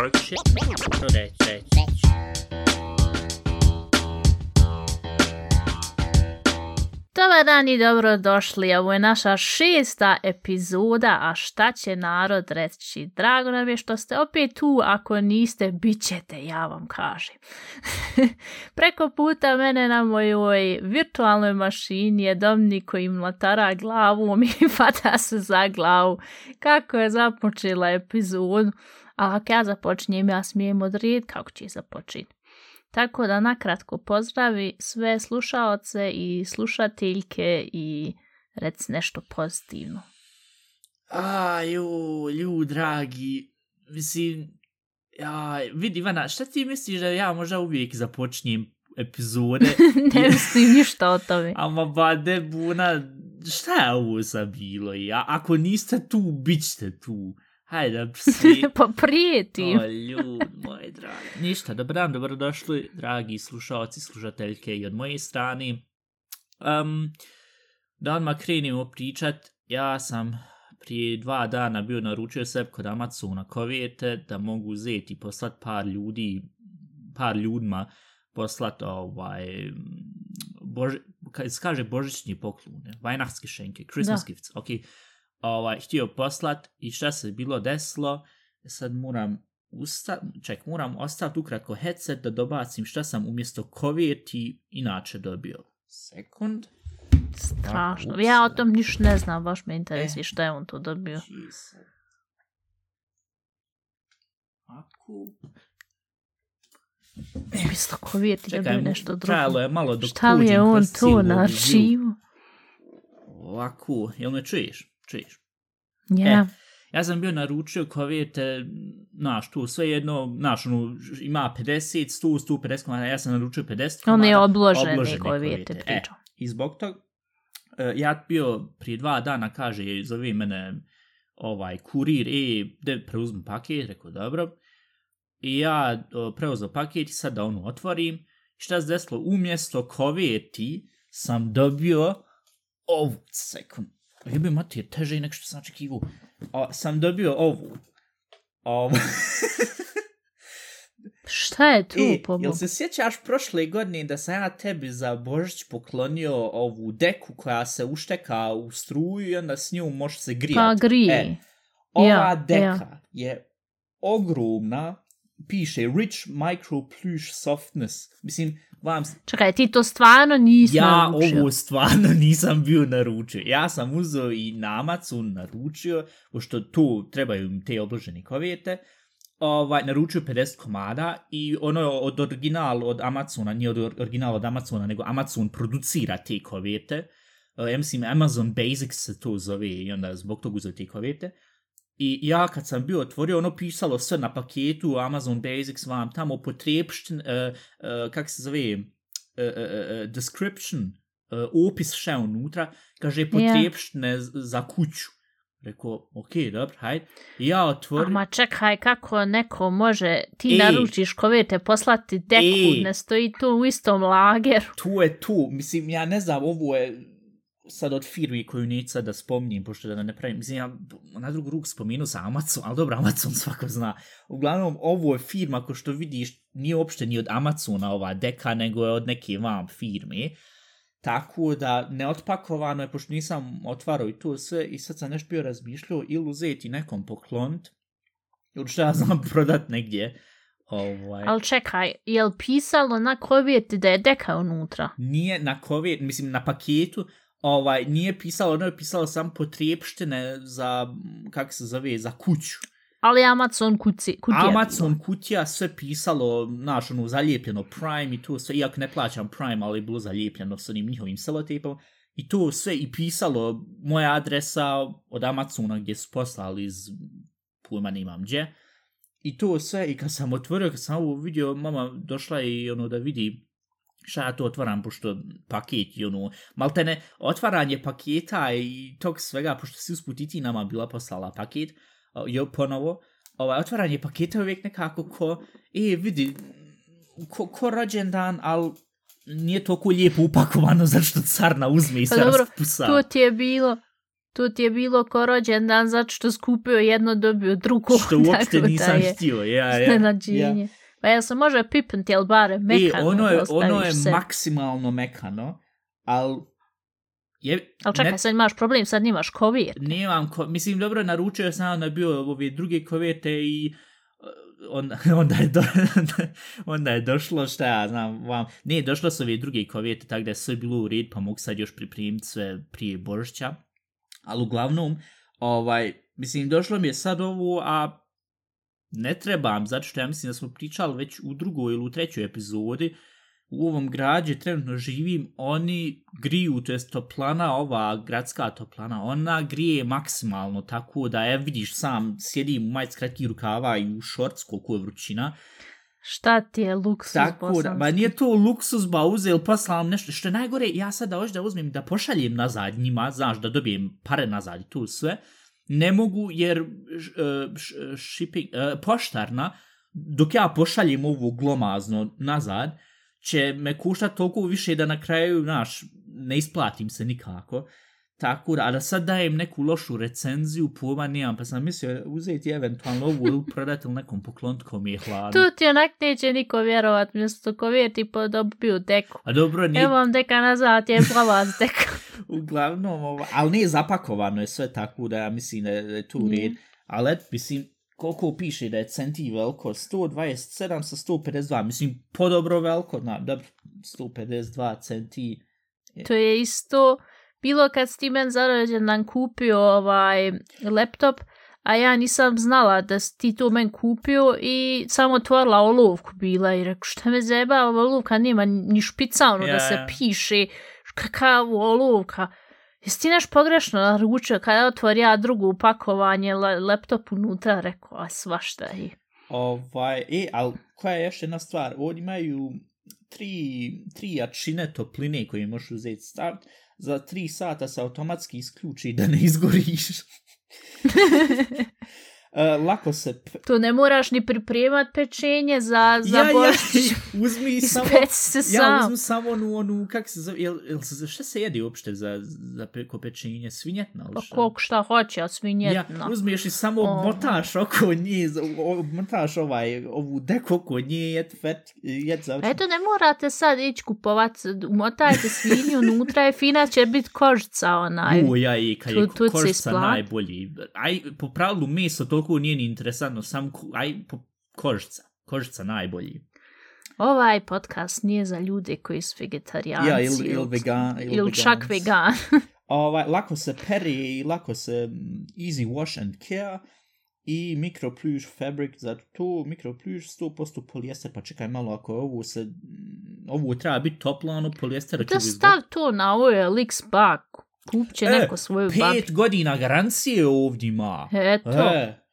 reći. Što reći, reći. Dobar dan i dobrodošli. Ovo je naša šesta epizoda, a šta će narod reći? Drago nam je što ste opet tu, ako niste, bit ćete, ja vam kažem. Preko puta mene na mojoj virtualnoj mašini je domni koji mlatara glavom i fata se za glavu. Kako je započela epizodu? A ako ja započnem, ja smijem odrediti kako će započeti. Tako da nakratko pozdravi sve slušaoce i slušateljke i reci nešto pozitivno. A, ju, lju, dragi, mislim, ja, vidi, Ivana, šta ti misliš da ja možda uvijek započnem epizode? ne mislim ništa o tome. Ama ba, de buna, šta je ovo sa bilo? Ja, ako niste tu, bit ćete tu. Hajde, psi. pa prijetim. O, ljud, moj dragi. Ništa, dobar dan, dobrodošli, dragi slušalci, slušateljke i od moje strane. Um, da odmah krenimo pričat, ja sam prije dva dana bio naručio sebi kod Amazona kovete da mogu uzeti i poslat par ljudi, par ljudima poslat ovaj, bož, kaže božićni poklone, vajnahski šenke, Christmas Da. gifts, ok. Ovaj, htio poslat i šta se bilo desilo, sad moram usta, ček, moram ostaviti ukratko headset da dobacim šta sam umjesto koveti inače dobio. Sekund. Strašno. Ja o tom niš ne znam, baš me interesuje E. šta je on to dobio. Jesus. Aku. Umjesto kovijeti dobio Čekaj, nešto drugo. trajalo je malo dok Šta li je on cijelu na aršivu? Ovako, jel me čuješ? Čuješ. Ja. Ja sam bio naručio kovete, znaš, tu sve jedno, znaš, ono, ima 50, 100, 150 komada, ja sam naručio 50 komada. On je obložene, obložene kovijete kovete. pričao. I zbog tog, e, ja bio prije dva dana, kaže, zove mene ovaj kurir, e, de preuzmi paket, rekao, dobro. I ja o, preuzeo paket i sad da ono otvorim. Šta se desilo? Umjesto koveti sam dobio ovu sekund. Jebe mati, je teže nek što sam očekivao. O, sam dobio ovu. Ovu. Šta je tu, e, po jel se sjećaš prošle godine da sam ja tebi za Božić poklonio ovu deku koja se ušteka u struju i onda s njom može se grijati? Pa grije. E, ova Ja, deka ja. je ogromna, piše Rich Micro Plush Softness. Mislim, vam, s- Čekaj, ti to stvarno nisi ja naručio. ovo stvarno nisam bio naručio. Ja sam uzeo i na Amazon naručio, pošto tu trebaju mi te obložene kovete, ovaj, naručio 50 komada i ono je od original od Amazona, nije od or- original od Amazona, nego Amazon producira te kovete. Uh, ja mislim Amazon Basics se to zove i onda zbog toga uzeo te kovete. I ja kad sam bio otvorio, ono pisalo sve na paketu Amazon Basics vam tamo potrebšten, uh, uh, kak se zove, uh, uh, description, uh, opis še unutra, kaže potrebštine z- za kuću. Rekao, ok, dobro, hajde. I ja otvorim. Ama čekaj, kako neko može, ti E. naručiš kovete, poslati deku, E. ne stoji tu u istom lageru. tu je tu, mislim, ja ne znam, ovo je sad od firmi koju neću sad da spomnim, pošto da ne pravim, mislim, ja na drugu ruku spominu sa Amazon, ali dobro, Amazon svako zna. Uglavnom, ovo je firma, ko što vidiš, nije uopšte ni od Amazona ova deka, nego je od neke vam firme. Tako da, neotpakovano je, pošto nisam otvarao i to sve, i sad sam nešto bio razmišljao, ili uzeti nekom poklonit, ili što ja znam prodat negdje. Ovaj. Ali čekaj, je li pisalo na kovijeti da je deka unutra? nije na kovi, mislim na paketu, ovaj, nije pisalo, ono je pisalo samo potrijepštine za, m, kako se zove, za kuću. Ali Amazon kuci, kutija. Amazon kutija sve pisalo, znaš, ono, zalijepljeno Prime i to sve, iako ne plaćam Prime, ali je bilo zalijepljeno s onim njihovim selotejpom. I to sve i pisalo moja adresa od Amazona gdje su poslali iz pojma nemam gdje. I to sve, i kad sam otvorio, kad sam ovo vidio, mama došla i ono da vidi šta ja to otvaram, pošto paket i ono, maltene, otvaranje paketa i tog svega, pošto si usput i ti nama bila poslala paket, jo, ponovo, ovaj, otvaranje paketa je uvijek nekako ko, e, vidi, ko, ko rođendan, ali nije toliko lijepo upakovano, zašto carna uzme i Pa sve dobro, raspusa. To ti je bilo, To ti je bilo ko rođendan zato što skupio jedno, dobio drugo. Što uopšte nisam je htio. Ja, ja, iznenađenje. ja. Pa ja sam može pipnti, ali bare mekano. ono je, da ono je sebi. maksimalno mekano, ali... Je, Ali čekaj, ne- sad imaš problem, sad nimaš kovir. Nemam, ko, mislim, dobro, naručio sam onda bio ove druge kovete i uh, onda, onda, je do, onda je došlo, šta ja znam, vam, ne, došlo su ove druge kovete, tako da je sve bilo u red, pa mogu sad još pripremiti sve prije Božića. Ali uglavnom, ovaj, mislim, došlo mi je sad ovo, a ne trebam, zato što ja mislim da smo pričali već u drugoj ili u trećoj epizodi, u ovom gdje trenutno živim, oni griju, to jest toplana, ova gradska toplana, ona grije maksimalno, tako da, je vidiš sam, sjedim u majic kratkih rukava i u šorc, koliko je vrućina, Šta ti je luksus tako da, bosanski? ba nije to luksus, ba uzel, poslam nešto, što je najgore, ja sad da hoću da uzmem, da pošaljem nazad njima, znaš, da dobijem pare nazad i to sve, ne mogu, jer š, e, shipping, e, poštarna, dok ja pošaljem ovo glomazno nazad, će me kušat toliko više da na kraju, znaš, ne isplatim se nikako. Tako da, a da sad dajem neku lošu recenziju, pojma nemam, pa sam mislio uzeti eventualno ovu ili prodati ili nekom poklonitkom mi je hladno. Tu ti onak neće niko vjerovat, mjesto kovir ti podobio deku. A dobro, nije, Evo vam deka nazad, je plava s deka. uglavnom, ova, ali nije zapakovano je sve tako da ja mislim da je, da je tu Nije. red. Ali et, mislim, koliko piše da je centi veliko, 127 sa 152, mislim, podobro veliko, na, dobro, 152 centi. To je isto bilo kad si ti men za rođendan kupio ovaj laptop, a ja nisam znala da si ti to men kupio i samo otvorila olovku bila i rekao šta me zeba, ova olovka nema ni špica ono Ja, da se piše, kakav olovka. Jesi ti naš pogrešno naručio kada otvori ja drugo upakovanje la, laptop unutra, rekao, a svašta je. Ovaj, e, ali koja je još jedna stvar, ovdje imaju tri, tri jačine topline koje možeš uzeti staviti, za tri sata se automatski isključi da ne izgoriš. uh, lako se Tu ne moraš ni pripremat pečenje za, za ja, Božić. ja, uzmi samo, se ja sam. uzmu samo onu, onu, kak se zove, jel, jel se, šta se jedi uopšte za, za pe, ko pečenje, svinjetna ili Pa šta? koliko šta hoće, a svinjetno. Ja, uzmeš i samo O. motaš oko nje, motaš ovaj, ovu deku oko nje, jet, fet, jet završen. Eto, ne morate sad ići kupovat, umotajte svinju, unutra je fina, će biti kožica onaj. U, ja i kad Tu- je tu kožica najbolji. Aj, po pravilu meso toliko nije ni interesantno, sam, ku- aj, po, kožica. Kožica najbolji. Ovaj podcast nije za ljude koji su vegetarijanci. Ja, ili, ili vegan. Ili, ili čak vegan. Ovaj, lako se pere i lako se mm, easy wash and care i microplush fabric, zato to microplush 100% polijester, pa čekaj malo ako ovo se, mm, ovo treba biti toplo, ono polijestera će da stav to na OLX bag. Kup će E, neko svoju babi. Pet godina garancije ovdje ima. Eto. E,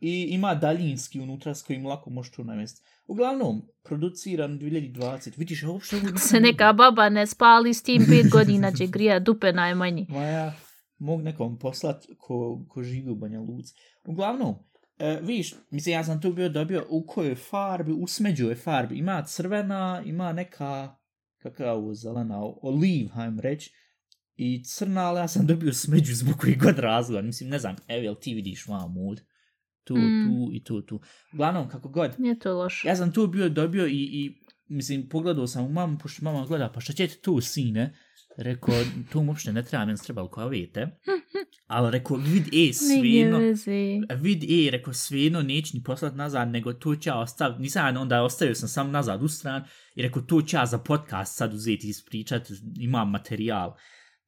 I ima daljinski unutra s kojim lako možeš to navesti. Uglavnom, produciran 2020. Vidiš, ja uopšte Se neka baba ne spali s tim pet godina će grija dupe najmanji. Ma ja mogu nekom poslat ko, ko živi u Banja Luci. Uglavnom, e, vidiš, mislim, ja sam tu bio dobio u kojoj farbi, u smeđoj farbi. Ima crvena, ima neka, kakva je ovo zelena, oliv, hajdem reći, i crna, ali ja sam dobio smeđu zbog koji god razloga. Mislim, ne znam, evo, jel ti vidiš vam mod? Tu, Mm. tu i tu, tu. Uglavnom, kako god. Nije to loše. Ja sam tu bio dobio i, i mislim, pogledao sam u mamu, pošto mama gleda, pa šta će ti tu, sine? Rekao, to mu uopšte ne treba, treba kao vidite. Ali rekao, vid, e, svino, vid, e, rekao, svino, neću ni poslat nazad, nego to ću ja ostaviti, nisam, onda ostavio sam sam nazad u stran, i rekao, to ću ja za podcast sad uzeti i ispričat, imam materijal.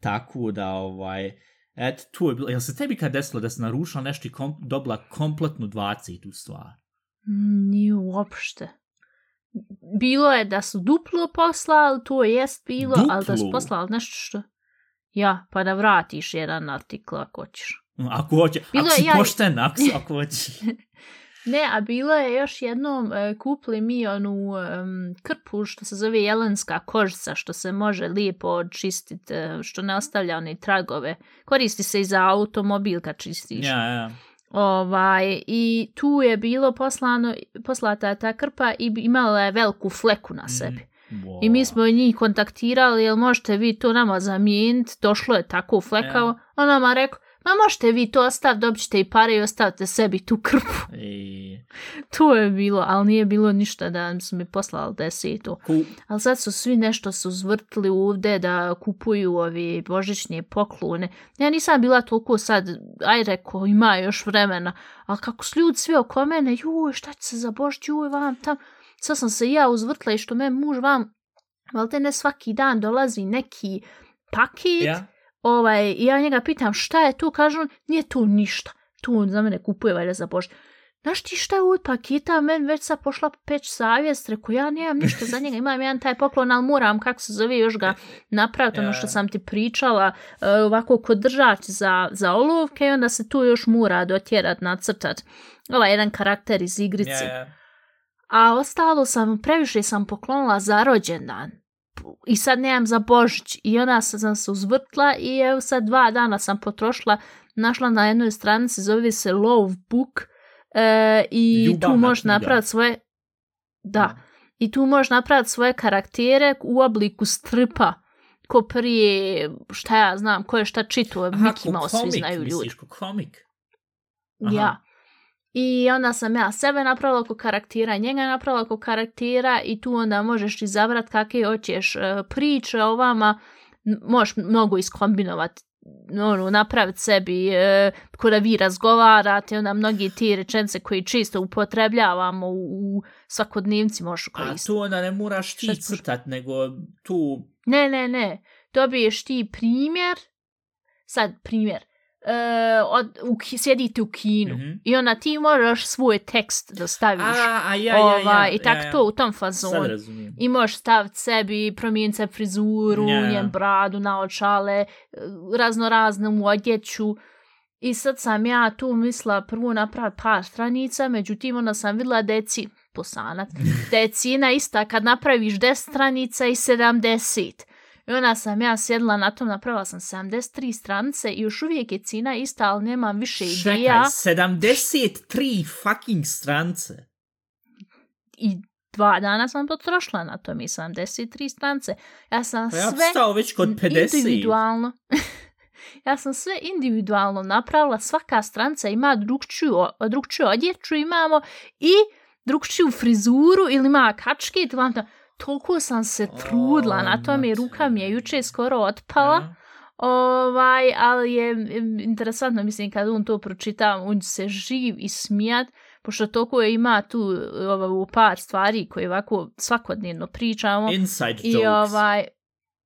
Tako da, ovaj, et, to je bilo, jel se tebi kad desilo da se narušila nešto i kom, dobila kompletnu 20 stvar? Mm, Nije uopšte. Bilo je da su duplo poslali, to jest bilo, ali da su Duplo? poslali nešto što... Ja, pa da vratiš jedan artikl ako hoćeš. Ako hoće, Bilo ako si ja- pošten, ako, ako hoće. Ne, a bilo je još jednom e, kupili mi onu em, krpu što se zove jelenska kožica, što se može lijepo očistiti, e, što ne ostavlja one tragove. Koristi se i za automobil kad čistiš. Ja, ja. Ovaj, I tu je bilo poslano, poslata ta krpa i imala je veliku fleku na sebi. Wow. I mi smo njih kontaktirali, jel možete vi to nama zamijeniti, došlo je tako flekao. Ja. On nama rekao, ma možete vi to ostaviti, dobit ćete i pare i ostavite sebi tu krpu. I... To je bilo, ali nije bilo ništa da su mi poslali desetu. Ku... Ali sad su svi nešto su zvrtili ovdje da kupuju ovi božićnje poklone. Ja nisam bila toliko sad, aj reko, ima još vremena, ali kako su ljudi svi oko mene, juj, šta će se za božić, juj, vam tam. Sad sam se ja uzvrtla i što me muž vam, valte ne svaki dan dolazi neki paket, Ja? Ovaj, ja njega pitam šta je tu, kaže on, nije tu ništa. Tu on za mene kupuje valjda za božić. Znaš ti šta je od paketa, men već sad pošla peć savjest, rekao ja nemam ništa za njega, imam jedan taj poklon, ali moram, kako se zove, još ga napraviti, ono što sam ti pričala, e, ovako kod držač za, za olovke i onda se tu još mora dotjerat, nacrtat. Ovaj jedan karakter iz igrice. Ja, ja. A ostalo sam, previše sam poklonila za rođendan. I sad nemam za Božić. I onda sam se uzvrtla i evo sad dva dana sam potrošila, našla na jednoj stranici, zove se Love Book e, i Ljubavna tu možeš napraviti svoje... Da. I tu možeš napraviti svoje karaktere u obliku stripa. Ko prije, šta ja znam, ko je šta čitao, Mickey Mouse, svi znaju ljudi. misliš, ko komik. Aha. Ja. I onda sam ja sebe napravila oko karaktera, njega napravila oko karaktera i tu onda možeš izabrat kakve hoćeš e, priče o vama, možeš mnogo iskombinovati ono, napraviti sebi e, ko da vi razgovarate, onda mnogi ti rečence koji čisto upotrebljavamo u, u možeš A koristiti. tu onda ne moraš ti crtat, nego tu... Ne, ne, ne. Dobiješ ti primjer, sad primjer, e, od, u, sjedite u kinu Mhm. i onda ti možeš svoj tekst da staviš. A, a ja, ja, ja. ovaj, I tako ja, ja. to u tom fazonu. I možeš staviti sebi, promijeniti se frizuru, Ja. njen bradu, naočale, razno raznu odjeću. I sad sam ja tu mislila prvo napraviti par stranica, međutim onda sam vidjela da je ci, posanat, da je cijena ista kad napraviš 10 stranica i 70. I onda sam ja sjedla na tom, napravila sam 73 stranice i još uvijek je cijena ista, ali nemam više Čekaj, ideja. 73 fucking strance. I dva dana sam potrošila na tom i 73 stranice. Ja sam Pa ja sve već kod 50. individualno ja sam sve individualno napravila, svaka stranca ima drugčiju, drugčiju odjeću imamo i drugčiju frizuru ili ima kačke, to vam to, toliko sam se trudila O, na tome, ruka mi je juče skoro otpala, Ja. ovaj, ali je interesantno, mislim, kad on to pročita, on se živ i smijat, pošto toliko je ima tu ovaj, par stvari koje ovako svakodnevno pričamo. Inside I jokes. ovaj,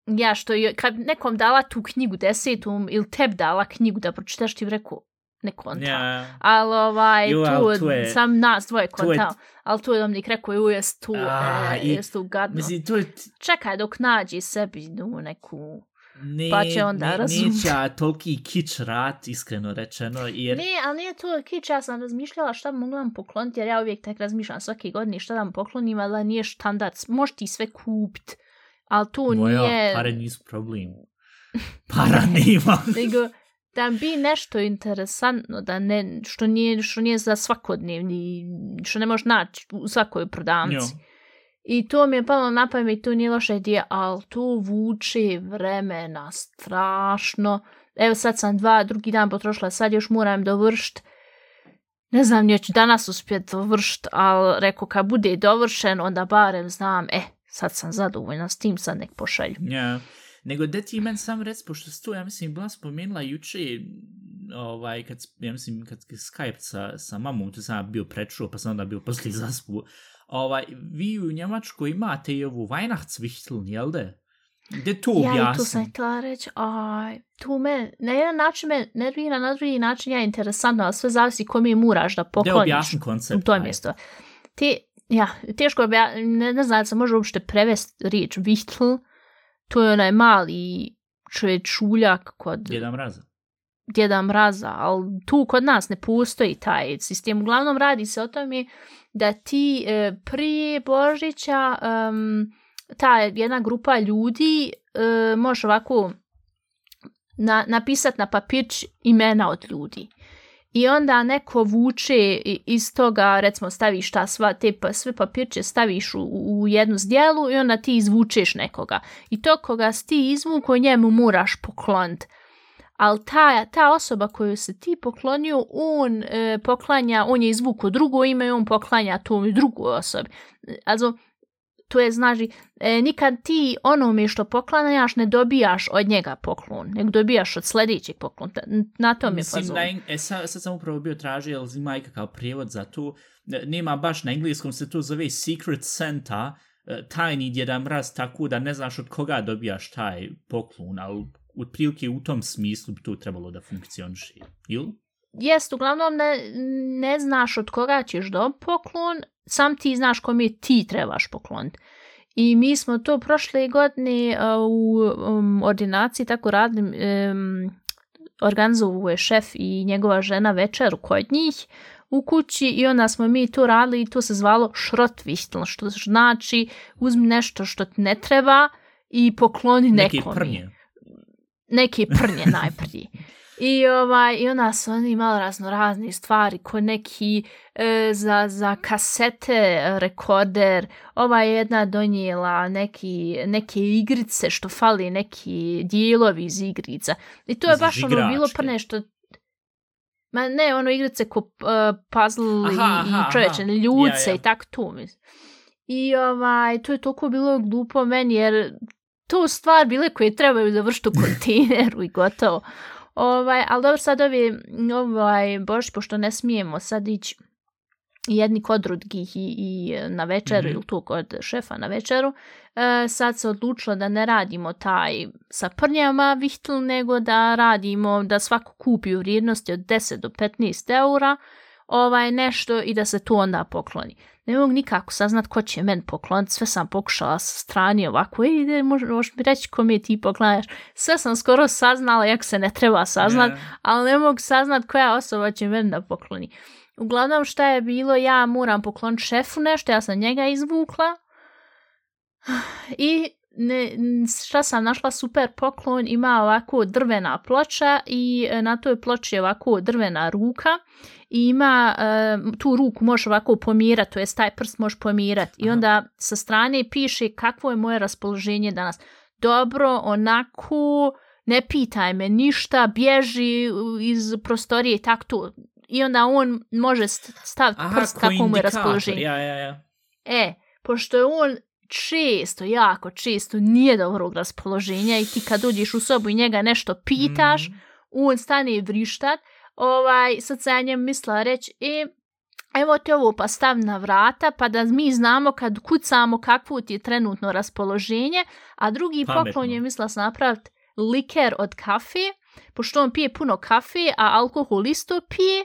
ja što je, kad nekom dala tu knjigu desetu ili teb dala knjigu da pročitaš ti bi rekao, ne konta. Ja. Ali ovaj, Ju, tu, tu je- sam nas dvoje tu je- kontao. Ali tu je Dominik rekao, ju, jes tu, A, e, jes tu gadno. Mislim, to je... Čekaj dok nađi sebi nu, neku... Ne, Pa će onda ne, razumjeti. Neće ja toliki kič rat, iskreno rečeno, jer... Ne, ali nije to kič, ja sam razmišljala šta bi mogla vam pokloniti, jer ja uvijek tak razmišljam svake godine šta da vam poklonim, ali nije štandard, možeš ti sve kupit, ali to Moja, nije... pare nisu problem. Para nema. nego da bi nešto interesantno, da ne, što nije, što nije za svakodnevni, što ne možeš naći u svakoj prodavnici. Jo. I to mi je palo na pamet, to nije loša ideja, ali to vuče vremena strašno. Evo sad sam dva, drugi dan potrošila, sad još moram dovršiti. Ne znam, neću danas uspjeti dovršiti, ali reko kad bude dovršen, onda barem znam, e, sad sam zadovoljna s tim, sad nek pošalju. Ja. Nego da ti men sam rec, pošto si to, ja mislim, bila spomenula juče, ovaj, kad, ja mislim, kad Skype sa, sa mamom, to sam ja bio prečuo, pa sam onda bio poslije zaspu. Ovaj, vi u Njemačkoj imate i ovu Weihnachtswichteln, jel da? Gde to Ja i objasni? tu sam htjela reći, aj, tu me, na jedan način me nervira, na drugi način je interesantno, ali sve zavisi ko mi muraš da Gde pokloniš objasni u koncept? to aj. mjesto. Ti, ja, teško je, ne, ne znam da se može uopšte prevesti riječ Wichtel, to je onaj mali čovječuljak kod Djeda Mraza. Djeda Mraza, ali tu kod nas ne postoji taj sistem. Uglavnom radi se o tome da ti e, prije Božića em, ta jedna grupa ljudi e, može ovako na, napisati na papirč imena od ljudi. I onda neko vuče i- iz toga, recimo staviš ta sva, te pa, sve papirče staviš u, u jednu zdjelu i onda ti izvučeš nekoga. I to koga si ti izvuko njemu moraš pokloniti. ali ta, ta osoba koju se ti poklonio, on e, poklanja, on je izvuko drugo ime i on poklanja tu drugoj osobi. E, also, to je, znači, e, nikad ti onome što poklanjaš ne dobijaš od njega poklon, nego dobijaš od sljedećeg poklon. Na tom Mislim, je fazon. na, eng- e, sad, sad sam upravo bio tražio, jel ima ikakav prijevod za to. Ne- Nema baš na engleskom se to zove Secret Santa, e, tajni djeda mraz, tako da ne znaš od koga dobijaš taj poklon, ali otprilike u tom smislu bi to trebalo da funkcioniše. Ili? Jest, uglavnom ne, ne znaš od koga ćeš do poklon, sam ti znaš kome ti trebaš pokloniti. I mi smo to prošle godine uh, u um, ordinaciji tako radili, um, organizovao je šef i njegova žena večeru kod njih u kući i onda smo mi to radili i to se zvalo šrotvištel, što znači uzmi nešto što ti ne treba i pokloni Neke nekome prnje. neke prnje najprije. I, ovaj, I onda su oni imali razno razne stvari, ko neki e, za, za kasete rekorder, ova je jedna donijela neki, neke igrice što fali, neki dijelovi iz igrica. I to je baš ono bilo pa nešto... Ma ne, ono igrice ko uh, puzzle Aha, i, i čovječe, aha. ljuce Ja, ja. i tak to mislim. I ovaj, to je toliko bilo glupo meni jer to stvar bile koje trebaju završiti u kontejneru i gotovo. Ovaj, ali dobro, sad ovi, ovaj, bož, pošto ne smijemo sad ići jedni kod drugih i, i na večeru Mhm. ili tu kod šefa na večeru, e, sad se odlučilo da ne radimo taj sa prnjama vihtl, nego da radimo da svako kupi u vrijednosti od 10 do 15 eura ovaj nešto i da se to onda pokloni. Ne mogu nikako saznat ko će men pokloniti, sve sam pokušala sa strani ovako, ej, ide, možeš, možeš mi reći kome ti poklanjaš. Sve sam skoro saznala, jak se ne treba saznat, Ne. ali ne mogu saznat koja osoba će meni da pokloni. Uglavnom šta je bilo, ja moram pokloniti šefu nešto, ja sam njega izvukla i ne, šta sam našla super poklon, ima ovako drvena ploča i e, na toj ploči je ovako drvena ruka i ima e, tu ruku možeš ovako pomirati, to jest taj prst možeš pomirati i onda sa strane piše kakvo je moje raspoloženje danas. Dobro, onako, ne pitaj me ništa, bježi iz prostorije i tak to. I onda on može st- staviti Aha, prst ko kako mu je raspoloženje. Ja, ja, ja. E, pošto je on često, jako često nije dobrog raspoloženja i ti kad uđeš u sobu i njega nešto pitaš, Mhm. on stane vrištat, ovaj, sad se ja njemu mislila reći, e, evo ti ovo pa stav na vrata, pa da mi znamo kad kucamo kakvo ti je trenutno raspoloženje, a drugi Pametno. poklon je mislila sam napraviti liker od kafe, pošto on pije puno kafe, a alkohol isto pije,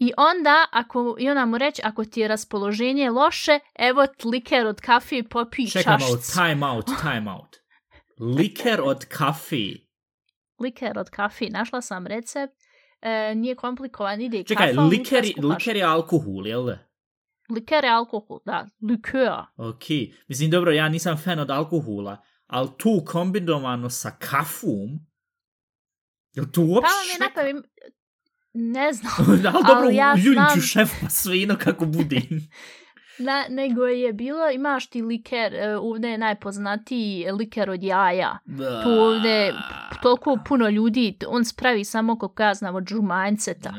i onda, ako, i ona mu reći, ako ti je raspoloženje loše, evo liker od kafe, popij Čekaj malo, time out, time out. Liker od kafe. Liker od kafe, našla sam recept, e, nije komplikovan, ide i Čekaj, kafa, liker, liker je alkohol, jel da? Liker je alkohol, da, likör. Ok, mislim dobro, ja nisam fan od alkohola, ali tu kombinovano sa kafom, jel to Pa uopšte vam je napravim, ne znam, ali dobro, ali ja znam- šef, pa svejedno kako bude. na, nego je bilo, imaš ti liker, e, ovdje je najpoznatiji liker od jaja. Tu ovdje toliko puno ljudi, on spravi samo kako ja znam od žumanjceta.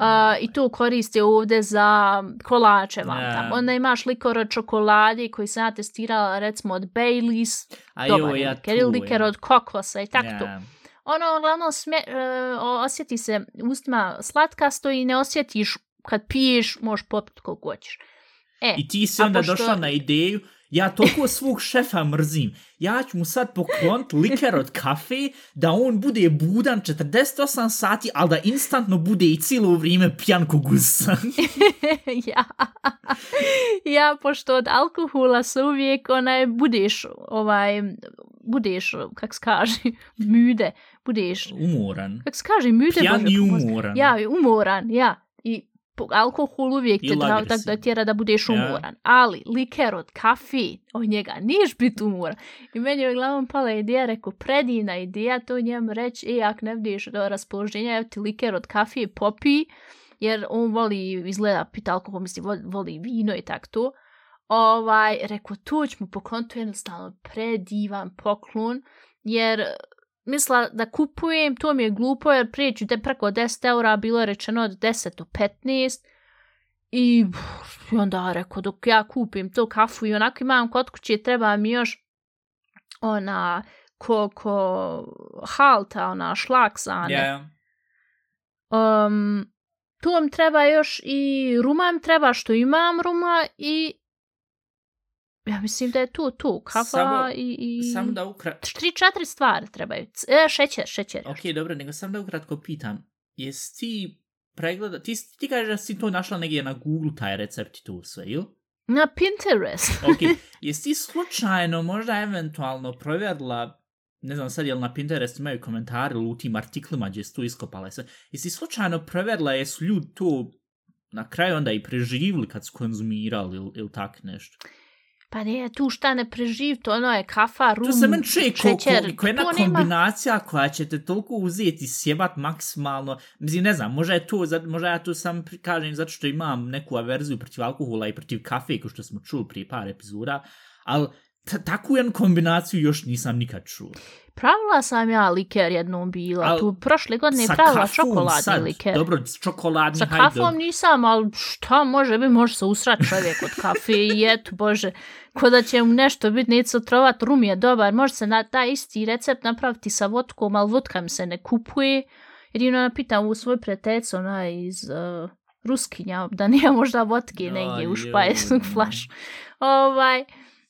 A, I to koriste ovdje za kolače vam Ja. tamo. Onda imaš likor od čokolade koji sam ja testirala recimo od Baileys, A dobar je ja liker, tu, liker ja. od kokosa i tako Ja. to. Ono, uglavnom, smje, e, osjeti se ustima slatkasto i ne osjetiš kad piješ, možeš popiti koliko hoćeš. E, I ti si onda pošto- došla na ideju, ja toliko svog šefa mrzim, ja ću mu sad poklonit liker od kafe, da on bude budan 48 sati, ali da instantno bude i cijelo vrijeme pijan ko gusa. ja. ja, pošto od alkohola se uvijek onaj, budeš, ovaj, budeš, kak se kaže, müde, budeš, Umoran. kak se kaže, müde, Pijan i umoran. Ja, umoran, ja. I alkohol uvijek te da, tak da tjera da budeš Ja. umoran. Ali liker od kafe, od njega niješ biti umoran. I meni je uglavnom pala ideja, rekao, predivna ideja, to njemu reći, e, ako ne budeš do raspoloženja, evo ti liker od kafe, popi, jer on voli, izgleda, pita alkohol, misli, voli, voli vino i tak to. Ovaj, rekao, to ću mu poklon, to je jednostavno predivan poklon, jer mislila da kupujem, to mi je glupo jer prije ću te preko 10 eura, bilo je rečeno od 10 do 15. I, i onda rekao, dok ja kupim to kafu i onako imam kod kuće, treba mi još ona ko, ko halta, ona šlaksane. Ja, Um, tu vam treba još i ruma treba što imam ruma i ja mislim da je tu, tu, kafa Samo- i, i... samo da ukratko... Tri, četiri stvari trebaju. E, šećer, šećer. Ok, dobro, nego sam da ukratko pitam. Jesi ti pregleda... Ti, ti kažeš da si to našla negdje na Google, taj recept i to sve, ili? Na Pinterest. Ok, jesi ti slučajno možda eventualno provjerila, ne znam sad jel na Pinterest imaju komentari ili u tim artiklima gdje su to iskopale sve, jesi slučajno provjerila jesu ljudi to na kraju onda i preživili kad su konzumirali ili, ili tak nešto? Pa ne, tu šta ne preživ, to ono je kafa, rum, To se meni čuje ko, šećer. ko, jedna to nema- kombinacija koja će te toliko uzeti sjebat maksimalno. Mislim, ne znam, možda je to, možda ja to sam kažem zato što imam neku averziju protiv alkohola i protiv kafe, ko što smo čuli prije par epizoda, ali takvu jednu kombinaciju još nisam nikad čuo. Pravila sam ja liker jednom bila. Al, tu prošle godine Sa pravila kafom čokoladni sad, liker. Dobro, čokoladni, Sa hajde, kafom dobro. nisam, ali šta može bi, može se usrat čovjek od kafe i eto, bože, ko da će mu nešto biti, neće se otrovat, rum je dobar, može se na taj isti recept napraviti sa vodkom, ali vodka mi se ne kupuje, jedino napitam u svoj prijateljicu, ona je iz uh, Ruskinja, da nije možda vodke negdje u joj. špajsnog flašu. Ovaj,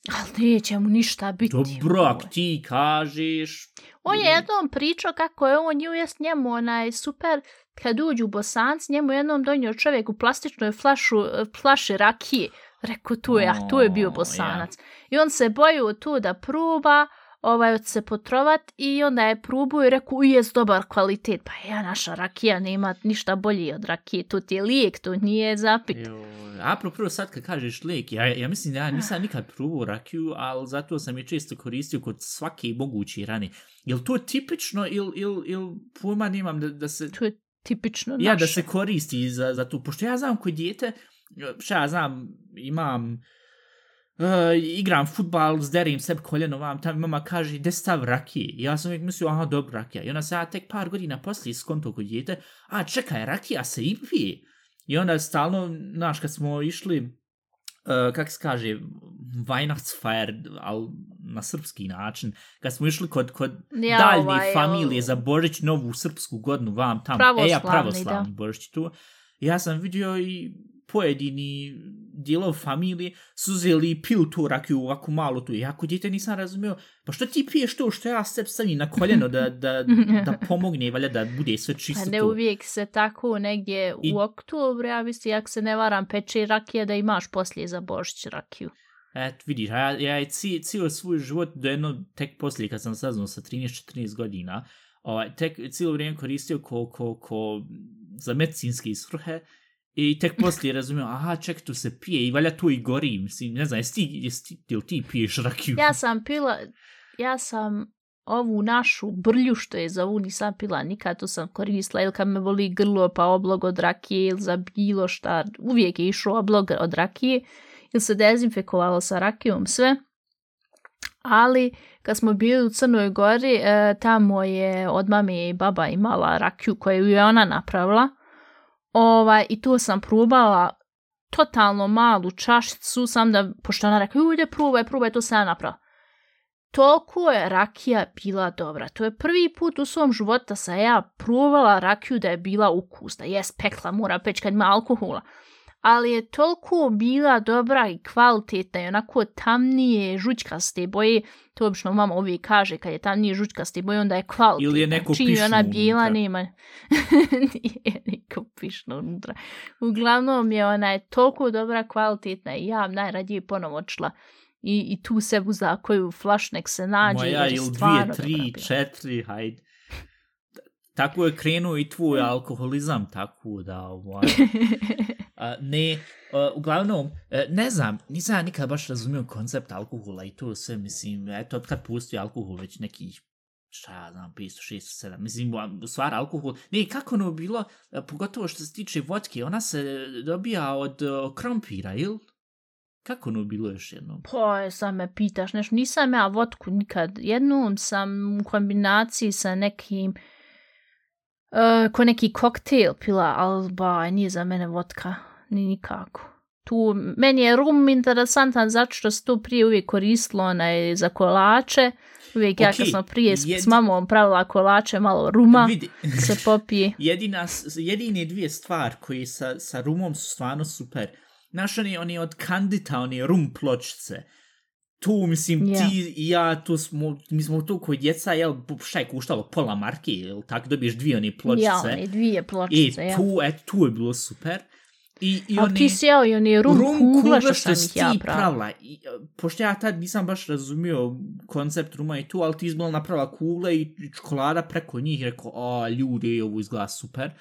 ali neće mu ništa biti. Dobro, ako ti kažeš... On je jednom pričao kako je on nju jest njemu onaj super kad uđu bosanci, njemu jednom donio čovjek u plastičnoj flašu, flaši rakije. Rekao tu je, a tu je bio bosanac. I on se boju tu da proba, ovaj, od se potrovat i onda je probuo i rekao, uj, jest dobar kvalitet. Pa ja, naša rakija nema ništa bolji od rakije, to ti je lijek, to nije zapit. Joj, Apropo sad kad kažeš lijek, ja, ja mislim da ja nisam nikad probao rakiju, ali zato sam je često koristio kod svake moguće rane. Jel to tipično ili il, il, pojma nemam da, da se... To je tipično Ja, naše. da se koristi za, za tu, pošto ja znam kod dijete, šta ja znam, imam, uh, igram futbal, zderim sebi koljeno, vam tam mama kaže, gde stav rakije? I ja sam uvijek mislio, aha, dobro, rakija. I onda se ja tek par godina poslije skonto kod dijete, a čekaj, rakija se i pije. I onda stalno, znaš, kad smo išli, uh, kak se kaže, Weihnachtsfeier, ali na srpski način, kad smo išli kod, kod Ja, daljne ovaj, familije za Božić, novu srpsku godinu, vam tamo. Pravoslavni, e, ja, da. pravoslavni Božić tu. Ja sam vidio i pojedini dijelov familije su uzeli i pil tu rakiju ovako malo tu. Ja kod djete nisam razumio, pa što ti piješ to što ja sebi stavim na koljeno da, da, da pomogne, valjda da bude sve čisto Pa ne tu. uvijek se tako negdje I- u oktobru, ja mislim, ako se ne varam, peče rakije da imaš poslije za Božić rakiju. Et, vidiš, ja, ja je cijel, cijel svoj život do jedno, tek poslije kad sam saznao sa 13-14 godina, ovaj, tek cijelo vrijeme koristio ko, ko, ko za medicinske svrhe i tek poslije razumio, aha, ček, tu se pije i valja tu i gori, mislim, ne znam, jesi ti, jesi ti, jel ti piješ rakiju? Ja sam pila, ja sam ovu našu brlju što je zovu nisam pila nikad, to sam koristila ili kad me boli grlo pa oblog od rakije ili za bilo šta, uvijek je išao oblog od rakije ili se dezinfekovalo sa rakijom sve. Ali kad smo bili u Crnoj Gori, e, tamo je od mame i baba imala rakiju koju je ona napravila. Ovaj, I tu sam probala totalno malu čašicu, sam da, pošto ona rekla, ujde probaj, probaj, to sam ja napravila. Toliko je rakija bila dobra. To je prvi put u svom životu sa ja probala rakiju da je bila ukusna. Jes, pekla mora peć kad ima alkohola. Ali je toliko bila dobra i kvalitetna i onako tamnije, žućkaste boje. To obično mama uvijek kaže kad je tamnije žućkaste boje, onda je kvalitetna. Ili je neko Čim pišno ona bijela, unutra. nema. Nije neko pišno unutra. Uglavnom je ona je toliko dobra, kvalitetna i ja najradije ponovo odšla i, i tu se uzela koju flaš nek se nađe. Moja ili dvije, tri, četiri, hajde. Tako je krenuo i tvoj alkoholizam, tako da, ovaj, a, ne, a, uglavnom, e, ne znam, nisam ja nikad baš razumio koncept alkohola i to sve, mislim, eto, od kad postoji alkohol već nekih, šta ja znam, 500, 600, 7, mislim, u stvari alkohol, ne, kako ono bilo, e, pogotovo što se tiče vodke, ona se dobija od o, krompira, ili? Kako ono bilo još jednom? Pa, sam me pitaš nešto. Nisam ja vodku nikad. Jednom sam u kombinaciji sa nekim uh, ko neki koktel pila, ali ba, nije za mene vodka. Ni nikako. Tu, meni je rum interesantan zato što se to prije uvijek koristilo onaj, za kolače. Uvijek okay, ja kad smo prije s, jed... s mamom pravila kolače, malo ruma Vidi. se popije. Jedina, jedine dvije stvari koje sa, sa rumom su stvarno super. Znaš, oni, oni od kandita, oni rum pločice. Tu, mislim, yeah. ti i ja, tu smo, mi smo tu koji djeca, jel, šta je kuštalo, pola marke, jel, tako dobiješ dvije one pločice. Ja, one dvije pločice, ja. E, tu, et, tu je bilo super. I, i Ali ti si jeo i oni rum, rum kugle što sam ih ja pravila. I, e, pošto ja tad nisam baš razumio koncept ruma i tu, ali ti izbila napravila kugle i čokolada preko njih. Rekao, a ljudi, ovo izgleda super. I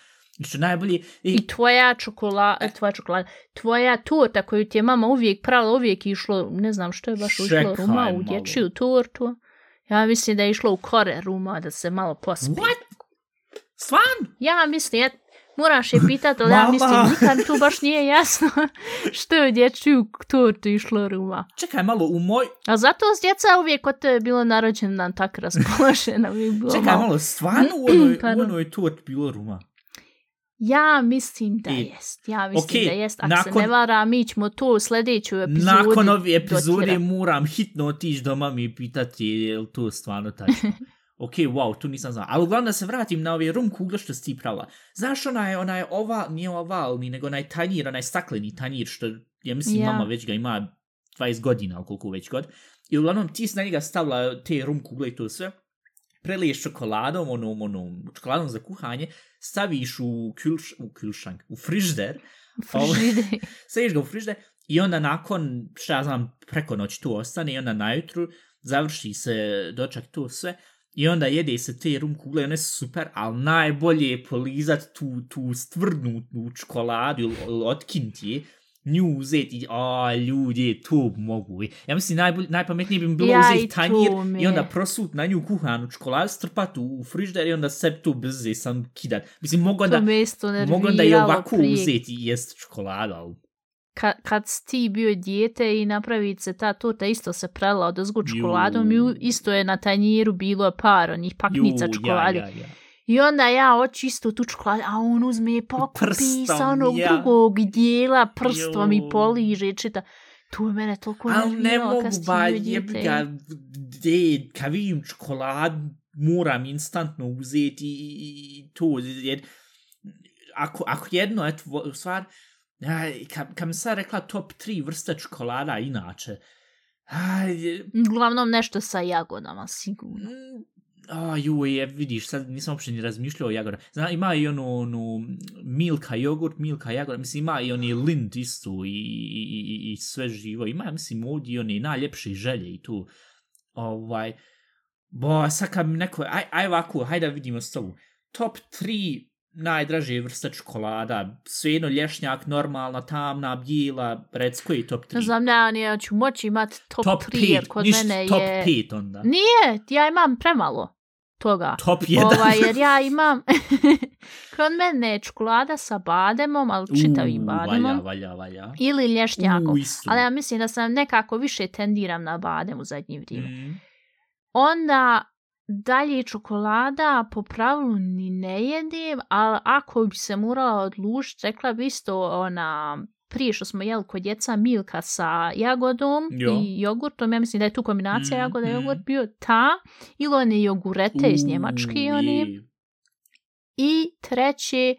što najbolje... I, I tvoja čokolada, tvoja čokolada, tvoja torta koju ti je mama uvijek pravila, uvijek išlo, ne znam što je baš išlo ruma u dječju tortu. Ja mislim da je išlo u kore ruma da se malo pospije. What? Svan? Ja mislim, ja, moraš je pitati, ali ja mislim, nikad tu baš nije jasno što je dječju tortu išlo ruma. Čekaj malo, u moj... A zato s djeca uvijek kod te je bilo narođen dan tak raspoložena. Čekaj malo, malo stvarno u onoj, u onoj tort bilo ruma? Ja mislim da I, jest. Ja mislim okay, da jest. Ako nakon, se ne vara, mi ćemo to u sljedeću epizodi Nakon ove epizode moram hitno otići doma mi pitati je li to stvarno tačno. ok, wow, tu nisam znao. Ali uglavnom da se vratim na ove rum kugle što si ti pravila. Znaš ona je, ona je oval, nije ovalni, nego onaj tanjir, onaj stakleni tanjir, što ja mislim yeah. mama već ga ima 20 godina, koliko već god. I uglavnom ti si na njega stavila te rum kugle i to sve. Preliješ čokoladom, onom, onom, čokoladom za kuhanje, staviš u, kulš, u kulšank, u frižder. Frižder. Staviš ga u frižder i onda nakon, šta ja znam, preko noći tu ostane i onda najutru završi se dočak to sve. I onda jede se te rum kugle, one su super, ali najbolje je polizat tu, tu stvrdnutu čokoladu ili otkinti je, nju uzeti, a ljudi, to mogu. Ja mislim, najbolj, najpametnije bi mi bilo ja uzeti tanjir i onda prosut na nju kuhanu čokoladu, strpati u frižder i onda sve to brze sam kidat. Mislim, mogu da, mogu da i ovako prije. uzeti i jest čokoladu, ali kad, kad ti bio dijete i napraviti se ta torta isto se prela od ozgu čokoladom i isto je na tanjiru bilo par onih paknica Ju, čokolade. Ja, ja, ja. I onda ja oči isto tu a on uzme i pokupi sa onog ja. drugog dijela prstom Ju. i poliže čita. Tu je mene toliko nerviralo kad ne mogu ba jebga, de, kad vidim čokolad, moram instantno uzeti i, i, i to. Jer, ako, ako jedno, eto, stvar, Ja, kad, kad mi sad rekla top 3 vrste čokolada inače, aj, Uglavnom nešto sa jagodama, sigurno. A, ju, je, vidiš, sad nisam uopšte ni razmišljao o jagodama. Zna, ima i onu, onu milka jogurt, milka jagoda, mislim, ima i oni lind isto i, i, i, i sve živo. Ima, mislim, ovdje i oni najljepše želje i tu. Ovaj, bo, sad kad mi neko, aj, aj ovako, hajde da vidimo s. Top 3 najdraže vrsta čokolada, svejedno lješnjak, normalna, tamna, bijela, rec, koji je top 3? Ne znam, ne, ne, ja ću moći imati top, top 3, jer kod ništa, mene top je... Top 5 onda. Nije, ja imam premalo toga. Top 1. Ovaj, jer ja imam, kod mene je čokolada sa bademom, ali čitavim bademom. Valja, valja, valja. Ili lješnjakom. Ali ja mislim da sam nekako više tendiram na badem u zadnje vrijeme. Mm. Onda dalje čokolada po pravilu ni ne jedem, ali ako bi se morala odlučiti, rekla bi isto ona prije što smo jeli kod djeca milka sa jagodom jo. i jogurtom, ja mislim da je tu kombinacija mm, jagoda i mm. jogurt bio ta, ili one jogurete iz Njemačke, oni. I treće,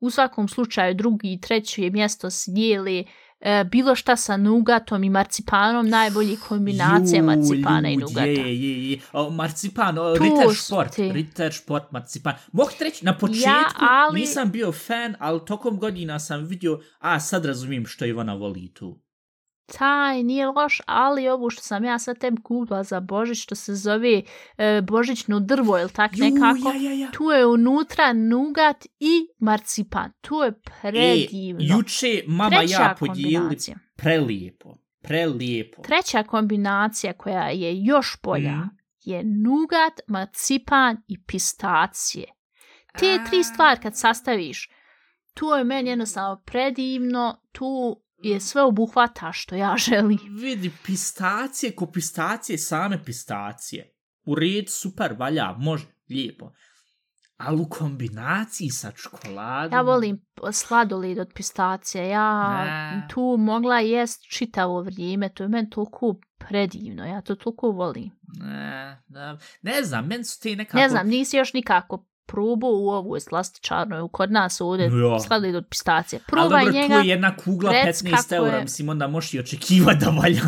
u svakom slučaju drugi i treće mjesto sjeli e, bilo šta sa nugatom i marcipanom, najbolji kombinacija Ju, marcipana i nugata. Je, je, je. O, marcipan, o, Ritter Sport, Ritter Sport, marcipan. Mogu reći, na početku ja, ali... nisam bio fan, ali tokom godina sam vidio, a sad razumijem što Ivana voli tu taj nije loš, ali ovo što sam ja sad tem kupila za Božić, što se zove e, Božićno drvo, ili tak nekako, ja, ja, ja. tu je unutra nugat i marcipan. Tu je predivno. E, juče mama Treća ja podijeli prelijepo, prelijepo. Treća kombinacija koja je još bolja mm. je nugat, marcipan i pistacije. Te A... tri stvari kad sastaviš, tu je meni jednostavno predivno, tu je sve obuhvata što ja želim. Vidi, pistacije ko pistacije, same pistacije. U red, super, valja, može, lijepo. Ali u kombinaciji sa čokoladom... Ja volim sladolid od pistacije. Ja Ne. tu mogla jest čitavo vrijeme. To je meni toliko predivno. Ja to toliko volim. Ne, ne, ne znam, meni su te nekako... Ne znam, nisi još nikako probao u ovoj slastičarnoj, kod nas ovdje Ja. sladolid od pistacije. Ali Probaj dobro, njega. tu je jedna kugla rec 15 kako eura, je. mislim, onda možeš i očekivati da valja.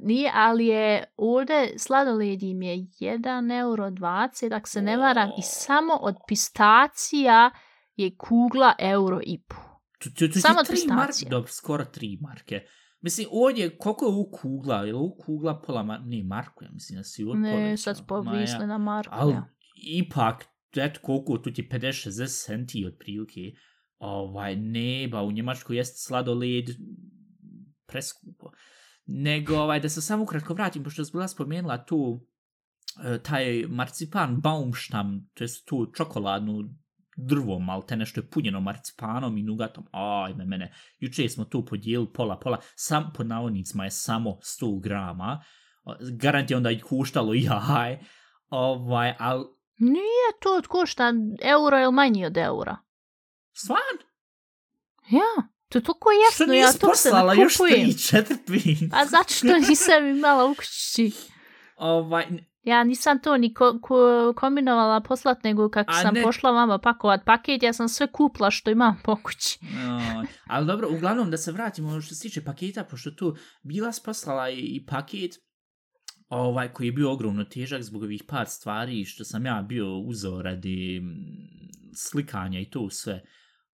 Nije, ali je ovdje sladoled im je 1,20 euro, ako se ne varam, i samo od pistacija je kugla euro i po. Tu, tu, tu, tu Samo tri marke, pistacije. dobro, skoro tri marke. Mislim, ovdje, koliko je ovo kugla? Je ovo kugla pola mar... Ne, Marko, ja mislim da si ovo Ne, sad povisli ja. na Marku. Ali, ja. ipak, eto koliko, tu ti je 50-60 centi otprilike. Ovaj, ne, ba, u Njemačkoj jest sladoled preskupo. Nego, ovaj, da se samo ukratko vratim, pošto je bila spomenula tu e, taj marcipan Baumstam, to je tu čokoladnu drvo, mal te nešto je punjeno marcipanom i nugatom. Ajme mene, juče smo tu podijelili pola, pola, sam po navodnicima je samo 100 grama. Garant je onda i kuštalo jaj. Ovaj, al Nije to od košta euro ili manji od eura. stvarno, Ja, to je toliko što jasno, ja nisi to se poslala ne još kupujem. tri, četiri, pet? A zašto nisam imala u kući? Ovaj, Ja nisam to ni ko, ko, kombinovala poslat, nego kako A sam ne. pošla vama pakovat paket, ja sam sve kupla što imam po kući. No, ali dobro, uglavnom da se vratimo što se tiče paketa, pošto tu bila poslala i, i paket ovaj, koji je bio ogromno težak zbog ovih par stvari što sam ja bio uzeo radi mm, slikanja i to sve.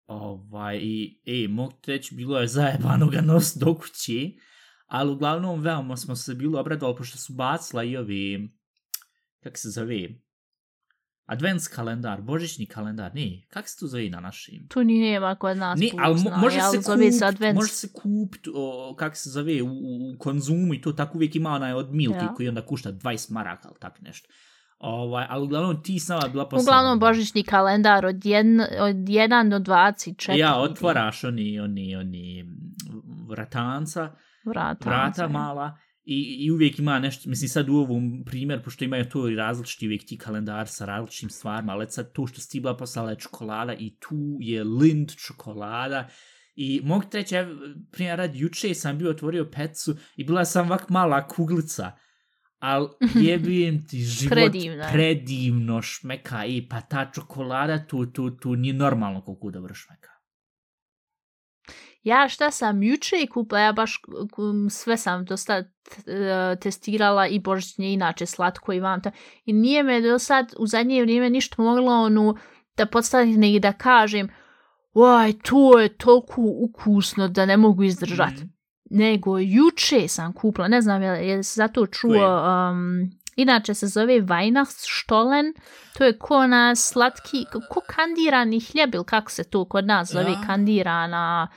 Ovaj, i, e, mogu reći, bilo je zajebano ga nos do kući, ali uglavnom veoma smo se bilo obradovali pošto su bacila i ovi, kako se zove, advents kalendar, božićni kalendar, ne, kako se to zove na našim? Tu ni nema kod nas Ni, ali mo- može jel, se zove se može se kupit, o, kako se zove, u, u konzumu i to tako uvijek ima onaj od Milky Ja. koji onda kušta 20 maraka ili tak nešto. Ovaj, ali uglavnom ti sama bila poslana. Uglavnom božićni kalendar od 1 od 1 do 24. Ja, otvaraš oni, oni, oni vratanca, vrata. vrata mala i, i uvijek ima nešto, mislim sad u ovom primjer, pošto imaju to i različiti uvijek ti kalendar sa različitim stvarima, ali sad to što si ti bila poslala je čokolada i tu je Lind čokolada I reći, evo, primjer rad, juče sam bio otvorio pecu i bila sam ovak mala kuglica. Ali jebim ti život Predivno predivno šmeka i pa ta čokolada tu, tu, tu nije normalno koliko dobro šmeka. Ja šta sam juče kupila, ja baš sve sam dosta t- e, testirala i božićnje inače slatko i vam ta. I nije me do sad u zadnje vrijeme ništa moglo onu da podstavim i da kažem Oj, to je toliko ukusno da ne mogu izdržati. Mhm. Nego juče sam kupila, ne znam je se zato čuo, um, inače se zove Weihnachtsstollen, to je ko na slatki, ko kandirani hljeb ili kako se to kod nas zove, Ja. kandirana,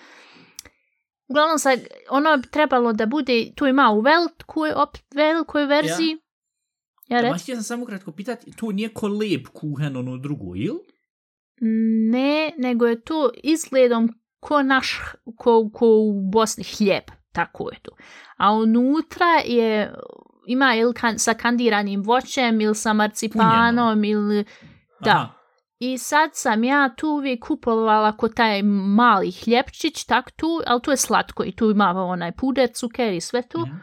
Uglavnom sad, ono bi trebalo da bude, tu ima u velikoj, op, velikoj verziji. Ja, Ja, Ma sam samo kratko pitati, to nije ko lep kuhen ono drugo, ili? Ne, nego je to izgledom ko naš, ko, ko u Bosni hljeb, tako je to. A unutra je, ima ili kan, sa kandiranim voćem, ili sa marcipanom, ili, da. Aha. I sad sam ja tu uvijek kupovala ko taj mali hljepčić, tak tu, ali tu je slatko i tu ima onaj puder, cuker i sve tu. Mhm.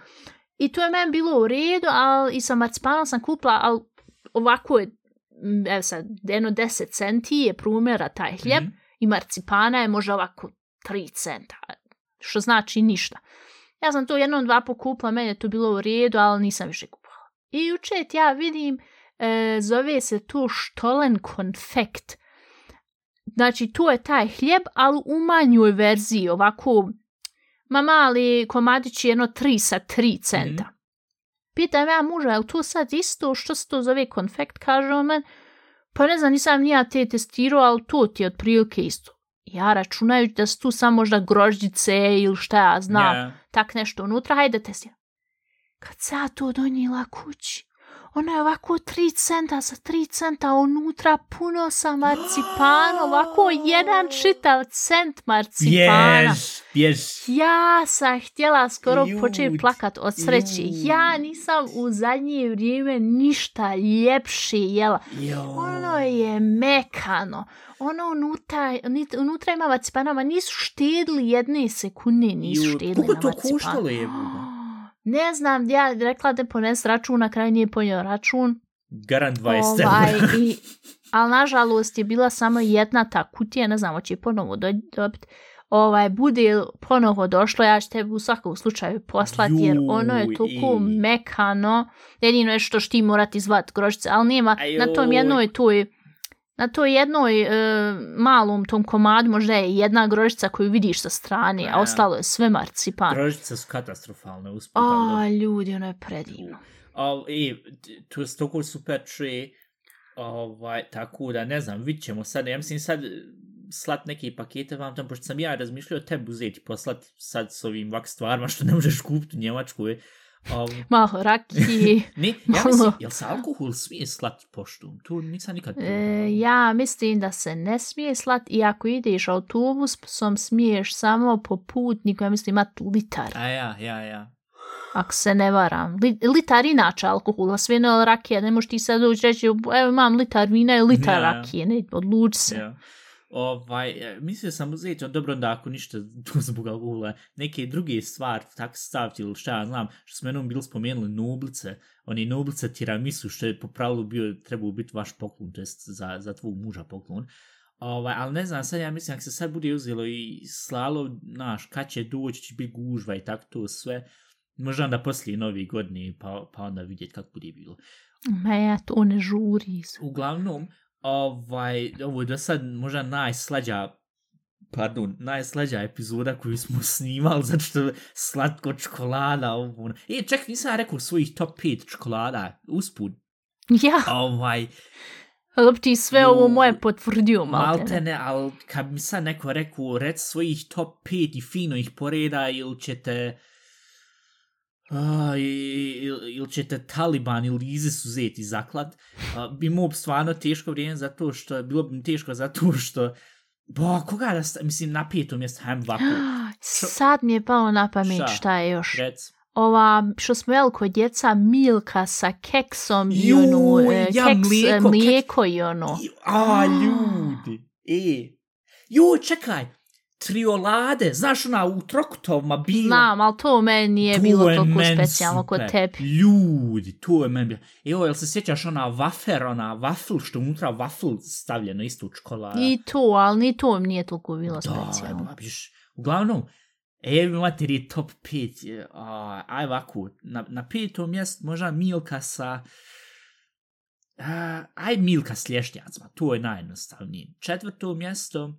I to je meni bilo u redu, ali i sa marcipanom sam kupila, ali ovako je, m, evo sad, jedno 10 centi je prumjera taj hljeb Mhm. i marcipana je možda ovako 3 centa, što znači ništa. Ja sam to jednom dva pokupila, meni je to bilo u redu, ali nisam više kupovala. I juče ja vidim, e, zove se to štolen konfekt. Znači, to je taj hljeb, ali u manjoj verziji, ovako, ma mali komadić je jedno 3 sa 3 centa. Mhm. Pitam ja muža, je li to sad isto, što se to zove konfekt, kaže on men, pa ne znam, nisam nija te testirao, ali to ti je otprilike isto. Ja računajući da su tu samo možda grožđice ili šta ja znam, Ja. tak nešto unutra, hajde testiram. Kad se ja to donijela kući, ona je ovako 3 centa sa 3 centa, unutra puno sa marcipana, ovako jedan čitav cent marcipana. Bjež, bjež. Ja sam htjela skoro Jut, početi plakat od sreće. jut. Ja nisam u zadnje vrijeme ništa ljepše jela. Jo. Ono je mekano. Ono unutra, unutra ima marcipanama. Nisu štedili jedne sekunde, nisu Jut. štedili Koliko na to marcipanu. koštalo je? Ne znam, ja rekla da pones račun, na kraju nije ponio račun. Garant 20 Ovaj, i, ali nažalost je bila samo jedna ta kutija, ne znam, hoće ponovo do, dobiti. Ovaj, bude ponovo došlo, ja ću tebi u svakom slučaju poslati, jer ono je toliko i. mekano. Jedino je što ćeš ti morati zvat grožice, ali nema na tom jednoj toj na toj jednoj e, malom tom komadu možda je jedna grožica koju vidiš sa strane, a A. ostalo je sve marcipan. Grožice su katastrofalne usput. ali A, ljudi, ono je predivno. Al, e, t- to je stoko super čuje, ovaj, tako da, ne znam, vidit ćemo sad, ja mislim sad e, slat neke pakete vam tam, pošto sam ja razmišljao tebi uzeti poslat sad s ovim vak stvarima što ne možeš kupiti u Njemačkoj. Um, Malo rakije. ne, ja Malo. mislim, jel se alkohol smije slati poštom? To nisam nikad. E, ja mislim da se ne smije slat i ako ideš autobusom smiješ samo po putniku, ja mislim imat litar, A ja, ja, ja. ako se ne varam. Li, litar inače alkohola, sve ne rakije, ne možeš ti sad doći reći, evo imam litar vina i litar Ja. rakije, ne, odluči se. Ja. Ovaj, e, mislio sam uzeti, dobro onda ako ništa tu zbog alkohola, neke druge stvari tak staviti ili šta ja znam, što smo jednom bili spomenuli nublice, oni nublice tiramisu, što je po pravilu bio, trebao biti vaš poklon, to jest za, za tvog muža poklon. Ovaj, ali ne znam, sad ja mislim, ako se sad bude uzelo i slalo, znaš, kad će doći, će biti gužva i tako to sve, možda onda poslije nove godine, pa, pa onda vidjeti kako bude bilo. Ma ja, to ne žuri. Uglavnom, ovaj, ovo je do sad možda najslađa pardon, najslađa epizoda koju smo snimali, zato što slatko čokolada, ovo, ono. E, ček, nisam rekao svojih top 5 čokolada, usput, Ja, ovaj, ali bi ti sve Ju, ovo moje potvrdio, malte. ne, ali kad mi sad neko rekao, rec svojih top 5 i fino ih poreda, ili ćete, a, ili, ili ćete Taliban ili ISIS uzeti i zaklat, a, bi mu stvarno teško vrijeme zato što, bilo bi teško zato što, Bo, koga da, sta, mislim, na petom mjestu, hajem ovako, Sad mi je palo na pamet Šta? šta je još. rec. ova, što smo jeli kod djeca, milka sa keksom i e, ja, keks, mlijeko, mlijeko, mlijeko i ono. I- A, ljudi, e. Jo, čekaj, triolade, znaš ona u trokutovima bila. Znam, ali to meni nije To bilo je toliko specijalno kod tebi. Ljudi, to je meni bilo. Evo, jel se sjećaš ona wafer, ona waffle, što je unutra waffle stavljeno isto u čokolada? I to, ali ni to mi nije toliko bilo Da, specijalno. evo, viš, uglavnom, evo imate je top 5, a, aj ovako, na, na petom mjestu možda Milka sa, a, aj Milka s lješnjacima, to je najjednostavnije. Četvrto mjesto,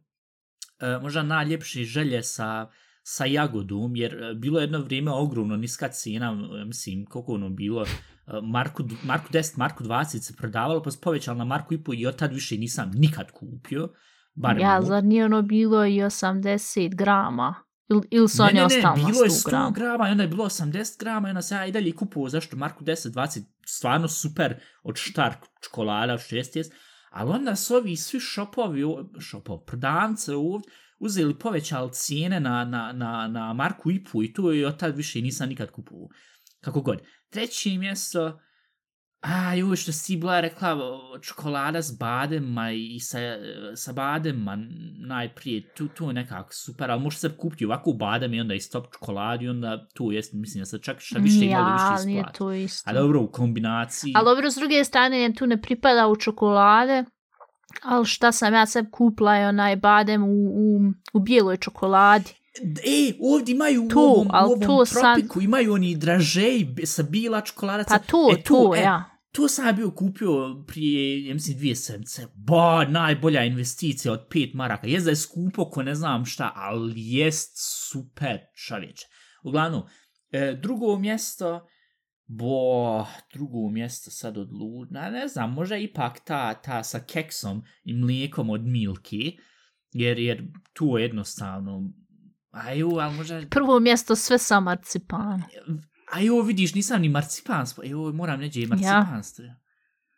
a, možda najljepše želje sa, sa jagodom, jer a, bilo je jedno vrijeme ogromno niska cijena, mislim, koliko ono bilo, a, Marku, Marku 10, Marku 20 se prodavalo, pa se povećalo na Marku i po i od tad više nisam nikad kupio. Barem Ja, mu- zar nije ono bilo i 80 grama? Ili il su oni ostali na bilo je 100 100 grama? grama i onda je bilo 80 grama i onda se ja i dalje kupuo, zašto Marku 10, 20, stvarno super od štark čokolada, 60, ali onda su ovi svi šopovi, šopov, šopovi, prodavnice ovdje, uzeli povećali cijene na, na, na, na Marku i pu i to od tad više nisam nikad kupuo. Kako god. Treće mjesto, A, joj, što si bila rekla, čokolada s badema i sa, sa badema najprije, tu, tu je nekako super, ali može se kupiti ovako badem i onda i stop čokoladu i onda tu jest, mislim da se čak šta više ima da Ja, više nije to isto. A dobro, u kombinaciji... Ali dobro, s druge strane, tu ne pripada u čokolade, ali šta sam ja sad kupila je onaj badem u, u, u bijeloj čokoladi. E, ovdje imaju To, u ovom, u ovom to sad- tropiku, imaju oni dražeji be- sa bila čokolada. Pa to, e, to, e, ja. To sam ja bio kupio prije, ja mislim, dvije sedmice. Ba, najbolja investicija od pet maraka. Jest da je skupo ko ne znam šta, ali jest super čovječe. Uglavnom, e, drugo mjesto, bo, drugo mjesto sad od Luna, ne znam, možda ipak ta, ta sa keksom i mlijekom od Milki, jer, jer tu je jednostavno, aju, ali možda, Prvo mjesto sve sa marcipanom. A jo, vidiš, nisam ni marcipan, spo... jo, moram neđe i marcipan ja.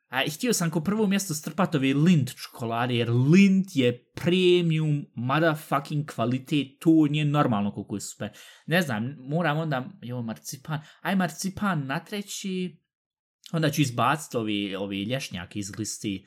A htio sam ko prvo mjesto strpat ove Lind čokolade, jer Lind je premium, motherfucking kvalitet, to nije normalno koliko je super. Ne znam, moram onda, jo, marcipan, aj marcipan na treći, onda ću izbaciti ove, ove lješnjake iz listi,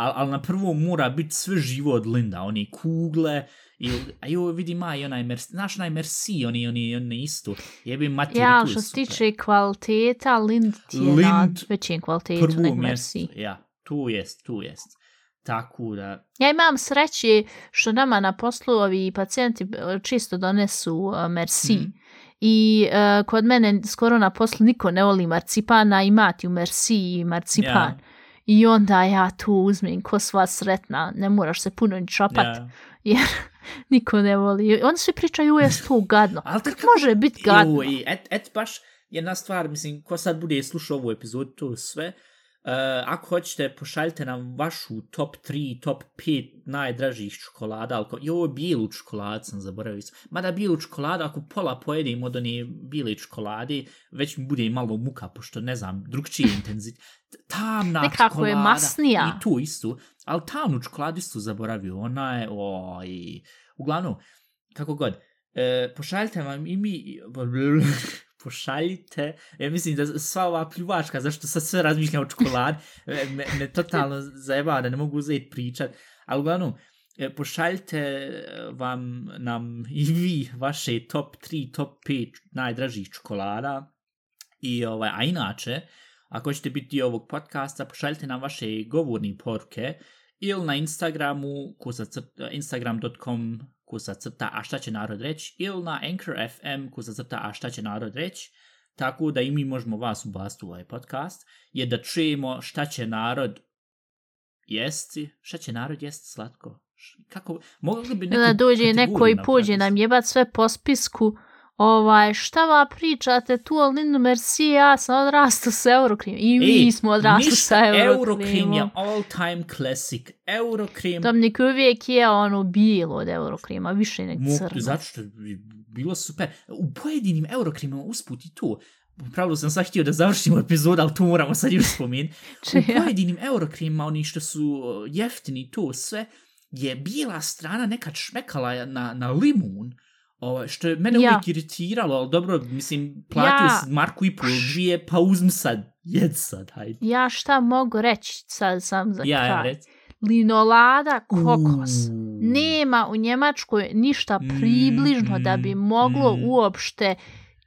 ali al na prvo mora biti sve živo od Linda, one kugle, i, a jo, vidi ma, i onaj Merci, znaš onaj Merci, oni, oni, oni isto, jebe materi, ja, što se tiče kvaliteta, Lind ti je Lind na većim kvalitetu nek Merci. Ja, tu jest, tu jest. Tako da... Ja imam sreće što nama na poslu ovi pacijenti e, čisto donesu uh, Merci. Mm. I uh, kod mene skoro na poslu niko ne voli marcipana, imati u Merci i marcipan. Yeah. I onda ja tu uzmem ko sva sretna, ne moraš se puno ni čapat, yeah. jer niko ne voli. Oni svi pričaju, je to gadno. Ali tako može biti gadno. Et, et baš jedna stvar, mislim, ko sad bude slušao ovu epizodu, to sve, Uh, ako hoćete, pošaljite nam vašu top 3, top 5 najdražih čokolada. Alko... I ovo bijelu čokoladu sam zaboravio. Mada bijelu čokoladu, ako pola pojedim od one bijele čokolade, već mi bude malo muka, pošto ne znam, drugčiji intenzit. Tamna Nekako čokolada. je masnija. I tu isto. Ali tamnu čokoladu isto zaboravio. Ona je, oj. Uglavnom, kako god. Uh, pošaljite vam i mi pošaljite. Ja mislim da sva ova pljuvačka, zašto sad sve razmišljam o čokolad, e, me, me totalno zajeba da ne mogu uzeti pričat. Ali uglavnom, e, pošaljite vam nam i vi vaše top 3, top 5 najdražih čokolada. I, ovaj, a inače, ako ćete biti ovog podcasta, pošaljite nam vaše govorni poruke ili na Instagramu, instagram.com kusa crta a šta će narod reći ili na Anchor FM kusa crta a šta će narod reći tako da i mi možemo vas ubasti u ovaj podcast je da čujemo šta će narod jesti. Šta će narod jesti slatko? Kako mogli bi neku da dođe neko i pođe nam jebat sve po spisku ovaj, šta va pričate tu o Lindu Merci, ja sam odrastao sa Eurocream. I mi Ej, smo odrastao sa Eurocream. Eurocream je all time classic. Eurocream. Domnik uvijek je ono bilo od Eurocreama, više nek crno. Zato što je bilo super. U pojedinim Eurocreamima usput i to. Pravilo sam sad htio da završimo epizod, ali to moramo sad još spomenuti. U pojedinim Eurocreamima, oni što su jeftini to sve, je bila strana nekad šmekala na, na limun. Ovo, što je mene ja. uvijek iritiralo, ali dobro, mislim, platio ja. Marku i pol dvije, pa uzmi sad, jed sad, hajde. Ja šta mogu reći sad sam za ja, kraj? Ja, Linolada kokos. Uuu. Nema u Njemačkoj ništa približno mm, da bi moglo mm. uopšte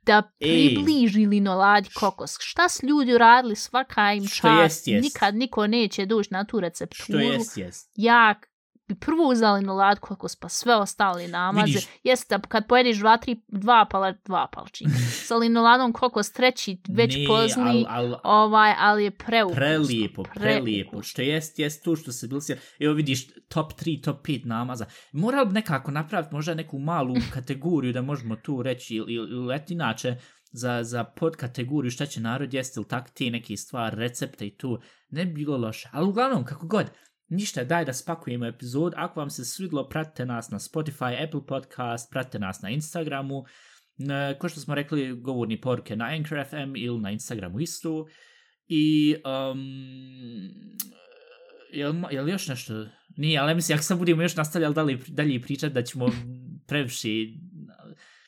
da približi Ej. linoladi kokos. Šta s ljudi uradili svaka im čast? Jest, jest. Nikad niko neće doći na tu recepturu. Što jest, jest. Jak bi prvo uzeli na latku ako pa sve ostali namaze. Jeste, kad pojedeš dva, tri, dva, pala, dva palčinka. Sa linoladom koliko streći već ne, pozli, al, al, ovaj, ali je preukusno. Prelijepo, prelijepo. Što jest, jest tu što se bil si. Evo vidiš, top 3, top 5 namaza. Moral bi nekako napraviti možda neku malu kategoriju da možemo tu reći ili, ili, ili inače za, za pod kategoriju šta će narod jesti ili tak te neke stvari, recepte i tu. Ne bi bilo loše. Ali uglavnom, kako god, Ništa, daj da spakujemo epizod. Ako vam se svidlo, pratite nas na Spotify, Apple Podcast, pratite nas na Instagramu. E, ko što smo rekli, govorni poruke na Anchor FM ili na Instagramu isto. I, um, je, li, je li još nešto? Nije, ali mislim, ako sad budemo još nastavljali dalje, dalje pričati, da ćemo previše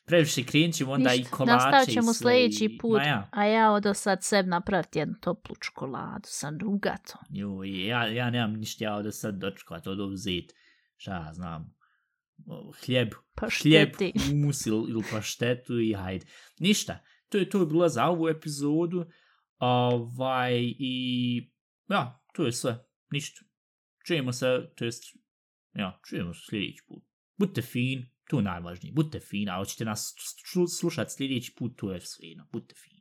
previše ćemo onda Ništa, i kolače. Nastavit ćemo sljedeći put, ja. a ja od sad seb napraviti jednu toplu čokoladu sa nugatom. Jo, ja, ja nemam ništa ja od sad dočekat, od uzeti, šta znam, hljeb, pašteti. hljeb, humus ili, ili paštetu i hajde. Ništa, to je to je bilo za ovu epizodu. Ovaj, i ja, to je sve, ništa. Čujemo se, to jest, ja, čujemo se sljedeći put. Budite fin, To je najvažnije. Budite fina, a hoćete nas slušati sljedeći put, to je fino. Budite fina.